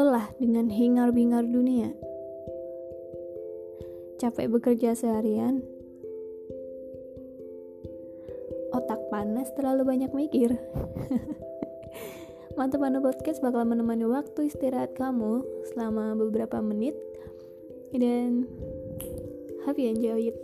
Lelah dengan hingar-bingar dunia. Capek bekerja seharian. Otak panas terlalu banyak mikir. Mata Panda Podcast bakal menemani waktu istirahat kamu selama beberapa menit dan happy enjoy it.